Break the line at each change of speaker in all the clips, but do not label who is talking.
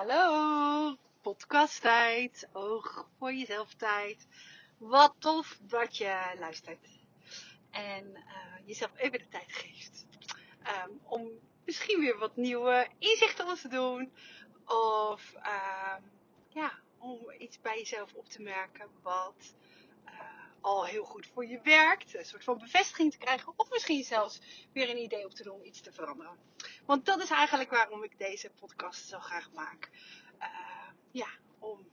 hallo. Podcasttijd. Oog voor jezelf tijd. Wat tof dat je luistert. En uh, jezelf even de tijd geeft. Um, om misschien weer wat nieuwe inzichten te doen. Of uh, ja, om iets bij jezelf op te merken wat al heel goed voor je werkt. Een soort van bevestiging te krijgen. Of misschien zelfs weer een idee op te doen om iets te veranderen. Want dat is eigenlijk waarom ik deze podcast zo graag maak. Uh, ja, om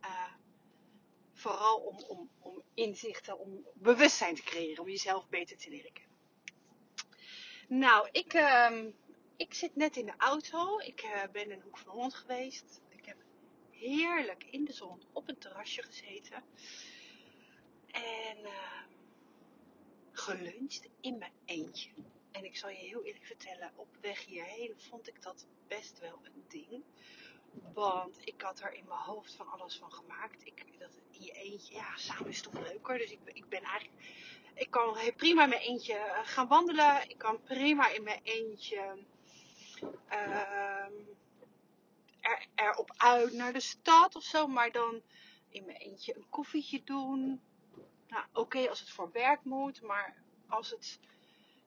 uh, vooral om, om, om inzichten, om bewustzijn te creëren, om jezelf beter te leren kennen. Nou, ik, uh, ik zit net in de auto. Ik uh, ben in Hoek van Holland geweest. Ik heb heerlijk in de zon op een terrasje gezeten. En uh, geluncht in mijn eentje. En ik zal je heel eerlijk vertellen, op weg hierheen vond ik dat best wel een ding. Want ik had er in mijn hoofd van alles van gemaakt. Ik, dat je eentje, ja, samen is toch leuker. Dus ik, ik ben eigenlijk, ik kan prima in mijn eentje eh, gaan wandelen. Ik kan prima in mijn eentje uh, er, erop uit naar de stad of zo. Maar dan in mijn eentje een koffietje doen. Nou, oké als het voor werk moet. Maar als het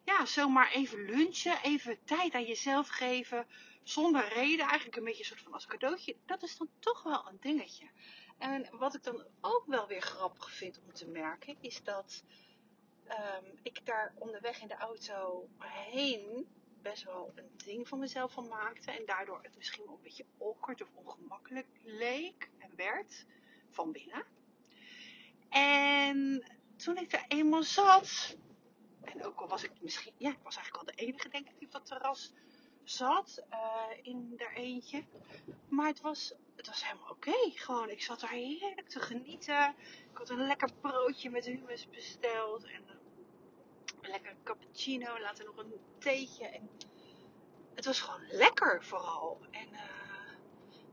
ja, zomaar even lunchen, even tijd aan jezelf geven, zonder reden, eigenlijk een beetje een soort van als cadeautje, dat is dan toch wel een dingetje. En wat ik dan ook wel weer grappig vind om te merken, is dat um, ik daar onderweg in de auto heen best wel een ding van mezelf van maakte. En daardoor het misschien wel een beetje awkward of ongemakkelijk leek en werd van binnen. En toen ik er eenmaal zat, en ook al was ik misschien, ja, ik was eigenlijk al de enige denk ik die op dat terras zat, uh, in er eentje. Maar het was, het was helemaal oké. Gewoon, ik zat daar heerlijk te genieten. Ik had een lekker broodje met hummus besteld. En een lekker cappuccino. Later nog een theetje. En het was gewoon lekker vooral. En, uh,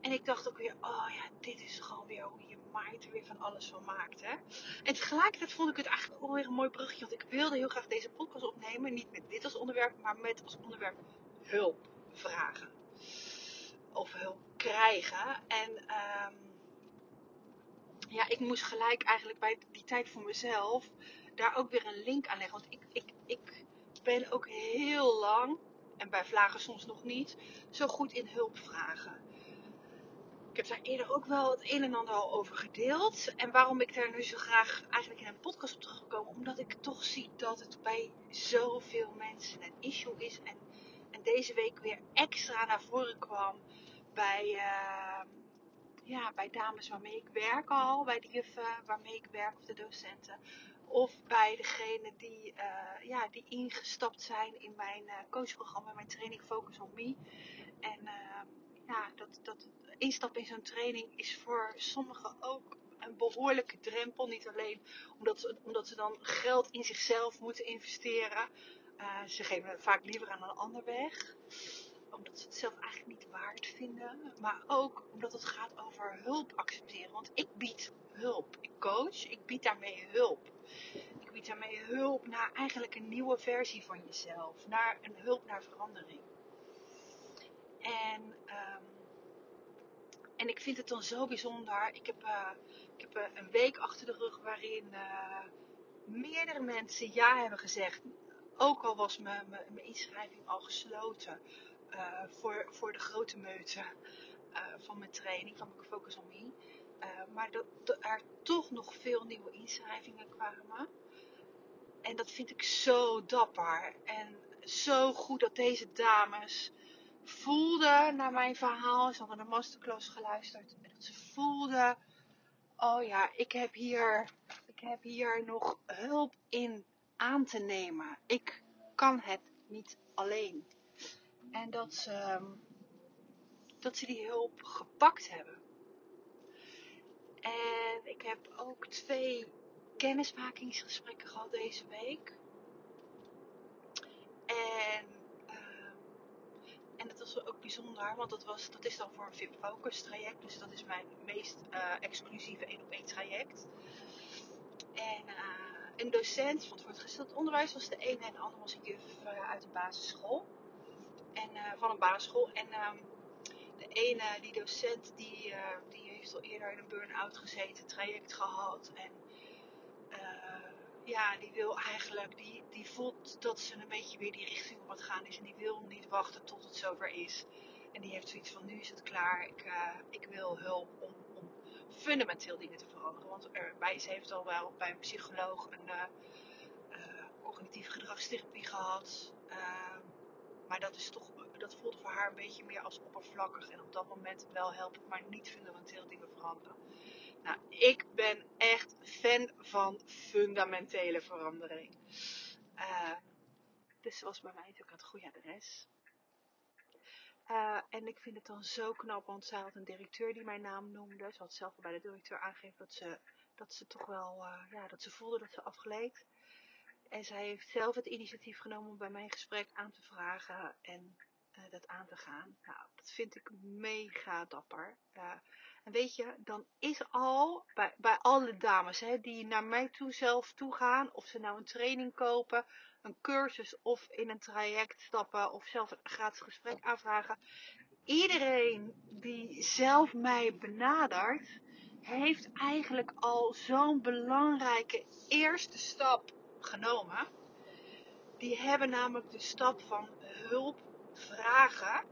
en ik dacht ook weer, oh ja, dit is gewoon weer hoe je er weer van alles van maakt. Hè? En tegelijkertijd vond ik het eigenlijk ook weer een mooi bruggetje. Want ik wilde heel graag deze podcast opnemen. Niet met dit als onderwerp, maar met als onderwerp hulp vragen. Of hulp krijgen. En um, ja, ik moest gelijk eigenlijk bij die tijd voor mezelf daar ook weer een link aan leggen. Want ik, ik, ik ben ook heel lang, en bij vlagen soms nog niet, zo goed in hulp vragen. Ik heb daar eerder ook wel het een en ander al over gedeeld. En waarom ik daar nu zo graag eigenlijk in een podcast op teruggekomen. Omdat ik toch zie dat het bij zoveel mensen een issue is. En, en deze week weer extra naar voren kwam bij, uh, ja, bij dames waarmee ik werk al. Bij de juffen waarmee ik werk of de docenten. Of bij degenen die, uh, ja, die ingestapt zijn in mijn uh, coachprogramma, mijn training Focus on Me. En ja, dat, dat instappen in zo'n training is voor sommigen ook een behoorlijke drempel. Niet alleen omdat ze, omdat ze dan geld in zichzelf moeten investeren. Uh, ze geven het vaak liever aan een ander weg. Omdat ze het zelf eigenlijk niet waard vinden. Maar ook omdat het gaat over hulp accepteren. Want ik bied hulp. Ik coach. Ik bied daarmee hulp. Ik bied daarmee hulp naar eigenlijk een nieuwe versie van jezelf. Naar een hulp naar verandering. En, um, en ik vind het dan zo bijzonder. Ik heb, uh, ik heb uh, een week achter de rug waarin uh, meerdere mensen ja hebben gezegd. Ook al was mijn, mijn, inschrijving al gesloten voor, voor de grote meute van mijn training, van mijn Focus on Me. maar dat er toch nog veel nieuwe inschrijvingen kwamen. En dat vind ik zo dapper. En zo goed dat deze dames voelde naar mijn verhaal. Ze hadden de masterclass geluisterd. En dat ze voelde. Oh ja, ik heb hier, ik heb hier nog hulp in aan te nemen. Ik kan het niet alleen. En dat ze, dat ze die hulp gepakt hebben. En ik heb ook twee kennismakingsgesprekken gehad deze week. En en dat was ook bijzonder, want dat, was, dat is dan voor een VIP Focus traject. Dus dat is mijn meest uh, exclusieve 1 op 1 traject. En uh, een docent van het voortgezet onderwijs was de ene en de andere was een juf uit een basisschool. En van een basisschool. En ehm, de ene, die docent, die, die heeft al eerder in een burn-out gezeten, traject gehad. En ja, die wil eigenlijk, die, die voelt dat ze een beetje weer die richting op het gaan is. En die wil niet wachten tot het zover is. En die heeft zoiets van, nu is het klaar. Ik, uh, ik wil hulp om, om fundamenteel dingen te veranderen. Want erbij, ze heeft al wel bij een psycholoog een cognitieve gedragstherapie gehad. Ehm, maar dat, is toch, dat voelde voor haar een beetje meer als oppervlakkig. En op dat moment wel helpend, maar niet fundamenteel dingen veranderen. Nou, ik ben echt fan van fundamentele verandering. Uh, dus was bij mij natuurlijk het goede adres. Uh, en ik vind het dan zo knap, want zij had een directeur die mijn naam noemde. Ze had zelf bij de directeur aangegeven dat ze, dat ze toch wel, uh, ja, dat ze voelde dat ze afgeleed. En zij heeft zelf het initiatief genomen om bij mijn gesprek aan te vragen en uh, dat aan te gaan. Nou, dat vind ik mega dapper. Uh, en weet je, dan is al bij, bij alle dames hè, die naar mij toe zelf toe gaan, of ze nou een training kopen, een cursus of in een traject stappen of zelf een gratis gesprek aanvragen. Iedereen die zelf mij benadert, heeft eigenlijk al zo'n belangrijke eerste stap genomen. Die hebben namelijk de stap van hulp vragen.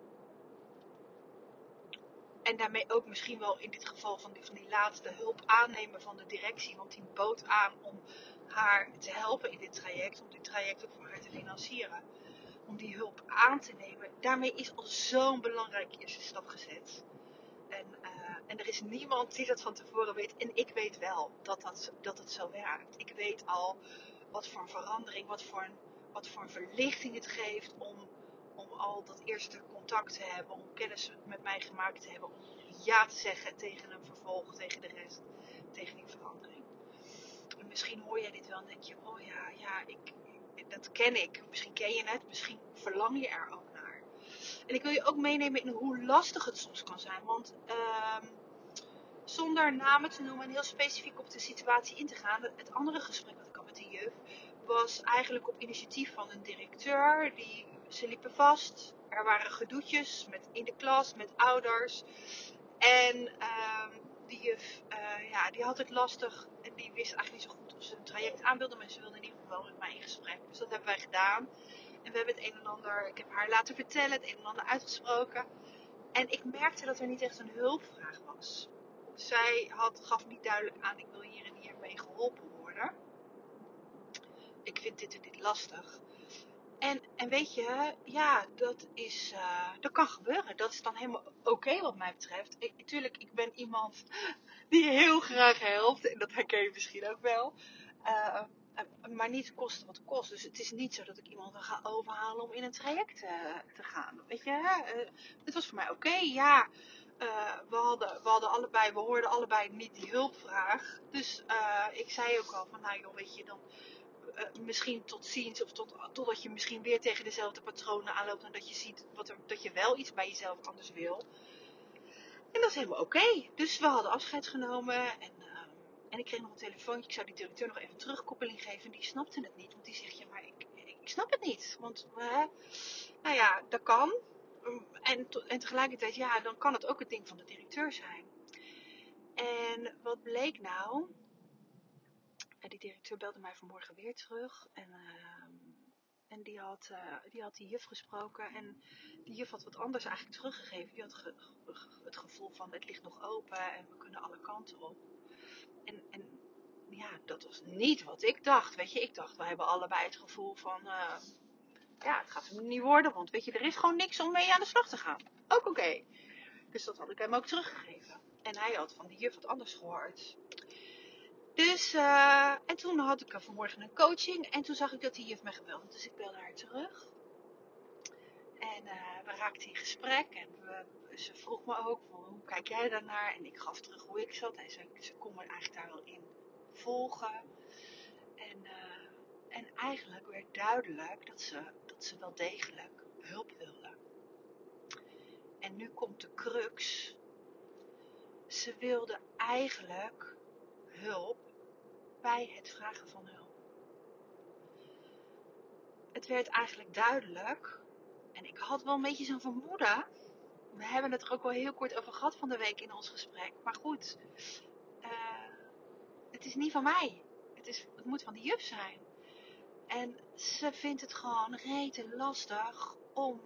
En daarmee ook misschien wel in dit geval van die, van die laatste hulp aannemen van de directie. Want die bood aan om haar te helpen in dit traject. Om dit traject ook voor haar te financieren. Om die hulp aan te nemen. Daarmee is al zo'n belangrijke eerste stap gezet. En, uh, en er is niemand die dat van tevoren weet. En ik weet wel dat, dat, dat het zo werkt. Ik weet al wat voor een verandering, wat voor een, wat voor een verlichting het geeft om al dat eerste contact te hebben, om kennis met mij gemaakt te hebben, om ja te zeggen tegen een vervolg, tegen de rest, tegen die verandering. En misschien hoor jij dit wel en denk je, oh ja, ja, ik, dat ken ik. Misschien ken je het, misschien verlang je er ook naar. En ik wil je ook meenemen in hoe lastig het soms kan zijn, want... Uh, zonder namen te noemen en heel specifiek op de situatie in te gaan. Het andere gesprek dat ik had met de juf was eigenlijk op initiatief van een directeur. Die, ze liepen vast. Er waren gedoetjes met, in de klas met ouders. En uh, die juf, uh, ja, die had het lastig. En die wist eigenlijk niet zo goed of ze een traject aan wilde. Maar ze wilde in ieder geval met mij in gesprek. Dus dat hebben wij gedaan. En we hebben het een en ander, ik heb haar laten vertellen, het een en ander uitgesproken. En ik merkte dat er niet echt een hulpvraag was zij had, gaf niet duidelijk aan, ik wil hier en hier mee geholpen worden. Ik vind dit en dit lastig. En, en weet je, ja, dat is, uh, dat kan gebeuren. Dat is dan helemaal oké wat mij betreft. Ik, tuurlijk, ik ben iemand die heel graag helpt. En dat herken je misschien ook wel. Uh, maar niet kosten wat kost. Dus het is niet zo dat ik iemand ga overhalen om in een traject te gaan. Weet je, uh, het was voor mij oké. Ja, we, hadden, we hadden allebei, we hoorden allebei niet die hulpvraag. Dus ik zei ook al van, nou joh, weet je, dan misschien tot ziens. Of tot, totdat je misschien weer tegen dezelfde patronen aanloopt. En dat je ziet wat er, dat je wel iets bij jezelf anders wil. En dat is helemaal oké. Dus we hadden afscheid genomen en... En ik kreeg nog een telefoontje. Ik zou die directeur nog even terugkoppeling geven. En die snapte het niet. Want die zegt, ja, maar ik, ik snap het niet. Want, uh, nou ja, dat kan. En, en tegelijkertijd, ja, dan kan het ook het ding van de directeur zijn. En wat bleek nou? Die directeur belde mij vanmorgen weer terug. En, uh, en die, had, uh, die had die juf gesproken. En die juf had wat anders eigenlijk teruggegeven. Die had het gevoel van, het ligt nog open en we kunnen alle kanten op. En, en ja, dat was niet wat ik dacht. Weet je, ik dacht, we hebben allebei het gevoel van, uh, ja, het gaat hem niet worden. Want weet je, er is gewoon niks om mee aan de slag te gaan. Ook oké. Dus dat had ik hem ook teruggegeven. En hij had van die juf wat anders gehoord. Dus, uh, en toen had ik vanmorgen een coaching. En toen zag ik dat die juf me gebeld. Dus ik belde haar terug. En uh, we raakten in gesprek. En we, ze vroeg me ook, hoe kijk jij daarnaar? En ik gaf terug hoe ik zat. En ze, ze kon me eigenlijk daar wel in volgen. En, uh, en eigenlijk werd duidelijk dat ze, dat ze wel degelijk hulp wilde. En nu komt de crux. Ze wilde eigenlijk hulp bij het vragen van hulp. Het werd eigenlijk duidelijk, en ik had wel een beetje zo'n vermoeden, we hebben het er ook wel heel kort over gehad van de week in ons gesprek. Maar goed, uh, het is niet van mij. Het, is, het moet van de juf zijn. En ze vindt het gewoon rete lastig om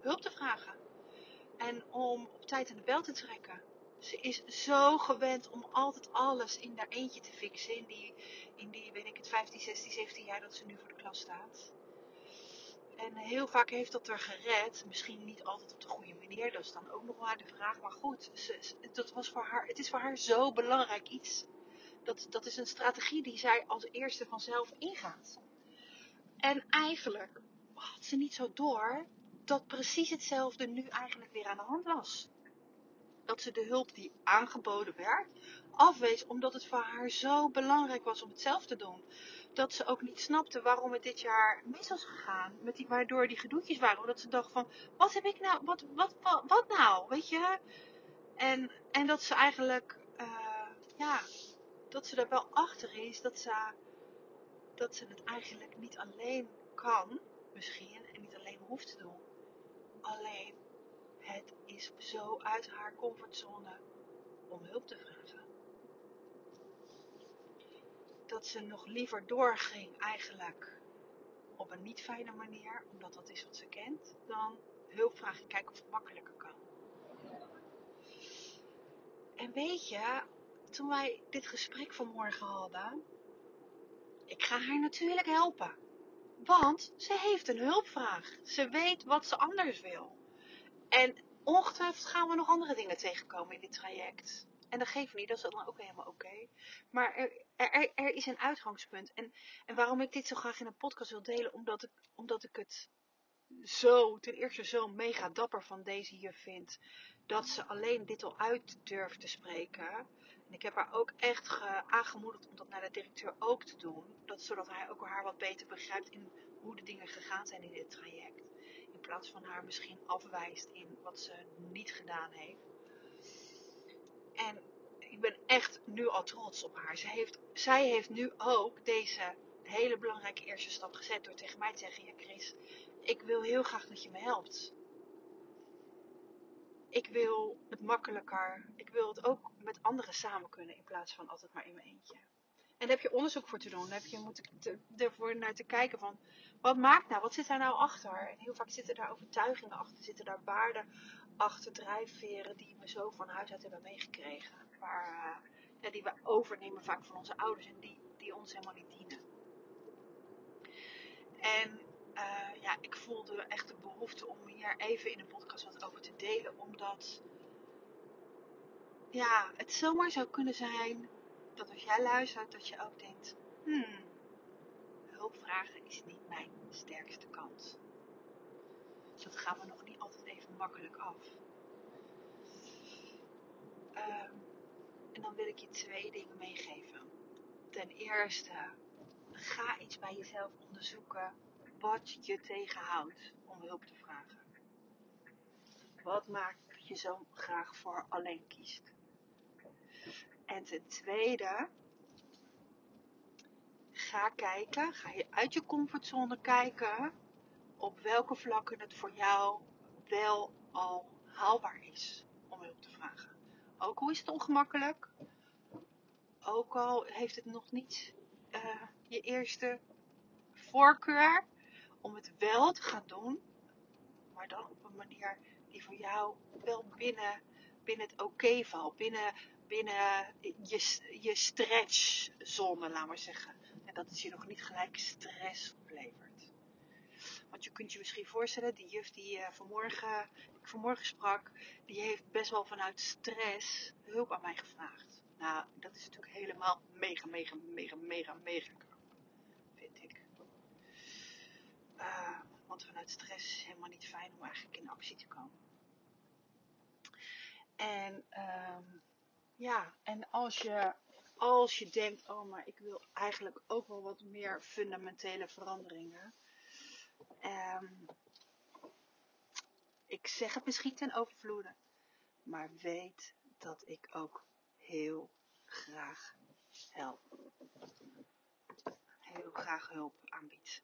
hulp te vragen. En om op tijd aan de bel te trekken. Ze is zo gewend om altijd alles in haar eentje te fixen. In die, in die, weet ik het, 15, 16, 17 jaar dat ze nu voor de klas staat. En heel vaak heeft dat er gered. Misschien niet altijd op de goede manier. Dat is dan ook nog maar de vraag. Maar goed, ze, dat was voor haar, het is voor haar zo belangrijk iets. Dat, dat is een strategie die zij als eerste vanzelf ingaat. En eigenlijk had ze niet zo door dat precies hetzelfde nu eigenlijk weer aan de hand was. Dat ze de hulp die aangeboden werd afwees omdat het voor haar zo belangrijk was om het zelf te doen. Dat ze ook niet snapte waarom het dit jaar mis was gegaan. Met die, waardoor die gedoetjes waren. Omdat ze dacht van, wat heb ik nou, wat, wat, wat, nou, weet je? En, en dat ze eigenlijk, uh, ja, dat ze er wel achter is dat ze, dat ze het eigenlijk niet alleen kan, misschien, en niet alleen hoeft te doen. Alleen, het is zo uit haar comfortzone om hulp te vragen. Dat ze nog liever doorging eigenlijk op een niet fijne manier, omdat dat is wat ze kent, dan hulp vragen en kijken of het makkelijker kan. En weet je, toen wij dit gesprek vanmorgen hadden, ik ga haar natuurlijk helpen. Want ze heeft een hulpvraag. Ze weet wat ze anders wil. En ongetwijfeld gaan we nog andere dingen tegenkomen in dit traject. En dat geeft niet, dat is dan ook helemaal oké. Maar er, er, is een uitgangspunt. En, en waarom ik dit zo graag in een podcast wil delen, omdat ik, omdat ik het zo, ten eerste zo mega dapper van deze hier vind. Dat ze alleen dit al uit durft te spreken. En ik heb haar ook echt aangemoedigd om dat naar de directeur ook te doen. Dat, zodat hij ook haar wat beter begrijpt in hoe de dingen gegaan zijn in dit traject. In plaats van haar misschien afwijst in wat ze niet gedaan heeft. En ik ben echt nu al trots op haar. Zij heeft, zij heeft nu ook deze hele belangrijke eerste stap gezet door tegen mij te zeggen: Ja, Chris, ik wil heel graag dat je me helpt. Ik wil het makkelijker. Ik wil het ook met anderen samen kunnen in plaats van altijd maar in mijn eentje. En daar heb je onderzoek voor te doen. Daar heb je moeten ervoor naar te kijken van wat maakt nou, wat zit daar nou achter? En heel vaak zitten daar overtuigingen achter, zitten daar waarden achter, drijfveren die we zo van huis uit hebben meegekregen. Ja, die we overnemen vaak van onze ouders en die, die ons helemaal niet dienen. En uh, ja, ik voelde echt de behoefte om hier even in de podcast wat over te delen. Omdat ja, het zomaar zou kunnen zijn dat als jij luistert, dat je ook denkt: hmm, hulpvragen is niet mijn sterkste kant. Dat gaan we nog niet altijd even makkelijk af. Uh, en dan wil ik je twee dingen meegeven. Ten eerste, ga iets bij jezelf onderzoeken wat je tegenhoudt om hulp te vragen. Wat maakt dat je zo graag voor alleen kiest? En ten tweede, ga kijken, ga je uit je comfortzone kijken op welke vlakken het voor jou wel al haalbaar is om hulp te vragen. Ook al is het ongemakkelijk, ook al heeft het nog niet uh, je eerste voorkeur, om het wel te gaan doen, maar dan op een manier die voor jou wel binnen, binnen het oké valt, binnen, binnen je, je stretchzone, laat maar zeggen. En dat het je nog niet gelijk stress oplevert. Want je kunt je misschien voorstellen, die juf die uh, vanmorgen, ik vanmorgen sprak, die heeft best wel vanuit stress hulp aan mij gevraagd. Nou, dat is natuurlijk helemaal mega, mega, mega, mega, mega vind ik. Uh, want vanuit stress is het helemaal niet fijn om eigenlijk in actie te komen. En um, ja, en als je, als je denkt, oh maar ik wil eigenlijk ook wel wat meer fundamentele veranderingen. Um, ik zeg het misschien ten overvloede, maar weet dat ik ook heel graag help. Heel graag hulp aanbied.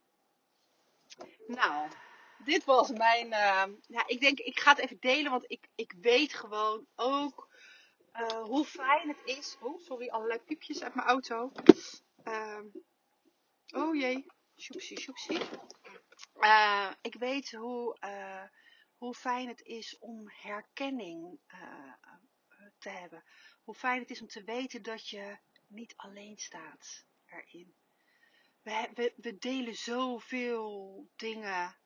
Nou, dit was mijn. Uh, ja, ik denk, ik ga het even delen, want ik, ik weet gewoon ook uh, hoe fijn het is. Oh, sorry, allerlei piepjes uit mijn auto. Uh, oh jee, sjoepsie, sjoepsie. Uh, ik weet hoe, hoe fijn het is om herkenning te hebben. Hoe fijn het is om te weten dat je niet alleen staat erin. We, we, we delen zoveel dingen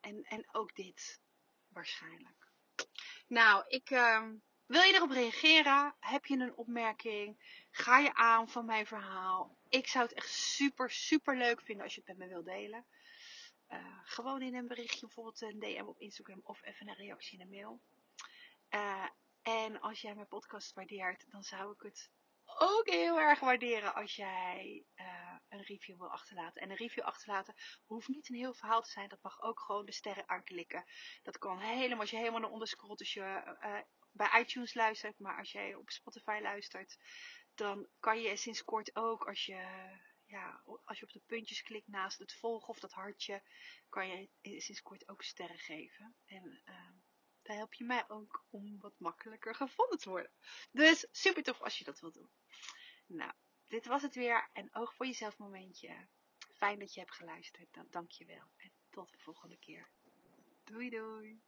en, en ook dit waarschijnlijk. Nou, ik uh, wil je erop reageren. Heb je een opmerking? Ga je aan van mijn verhaal? Ik zou het echt super, super leuk vinden als je het met me wilt delen. Uh, gewoon in een berichtje, bijvoorbeeld een DM op Instagram of even een reactie in een mail. Uh, en als jij mijn podcast waardeert, dan zou ik het ook heel erg waarderen als jij uh, een review wil achterlaten. En een review achterlaten hoeft niet een heel verhaal te zijn. Dat mag ook gewoon de sterren aanklikken. Dat kan helemaal als je helemaal naar onder scrolt. Als je uh, bij iTunes luistert. Maar als jij op Spotify luistert. Dan kan je sinds kort ook als je, ja, als je op de puntjes klikt naast het volgen of dat hartje. Kan je sinds kort ook sterren geven. En uh, daar help je mij ook om wat makkelijker gevonden te worden. Dus super tof als je dat wilt doen. Nou, dit was het weer. Een oog voor jezelf momentje. Fijn dat je hebt geluisterd. Dan dank je wel. En tot de volgende keer. Doei doei.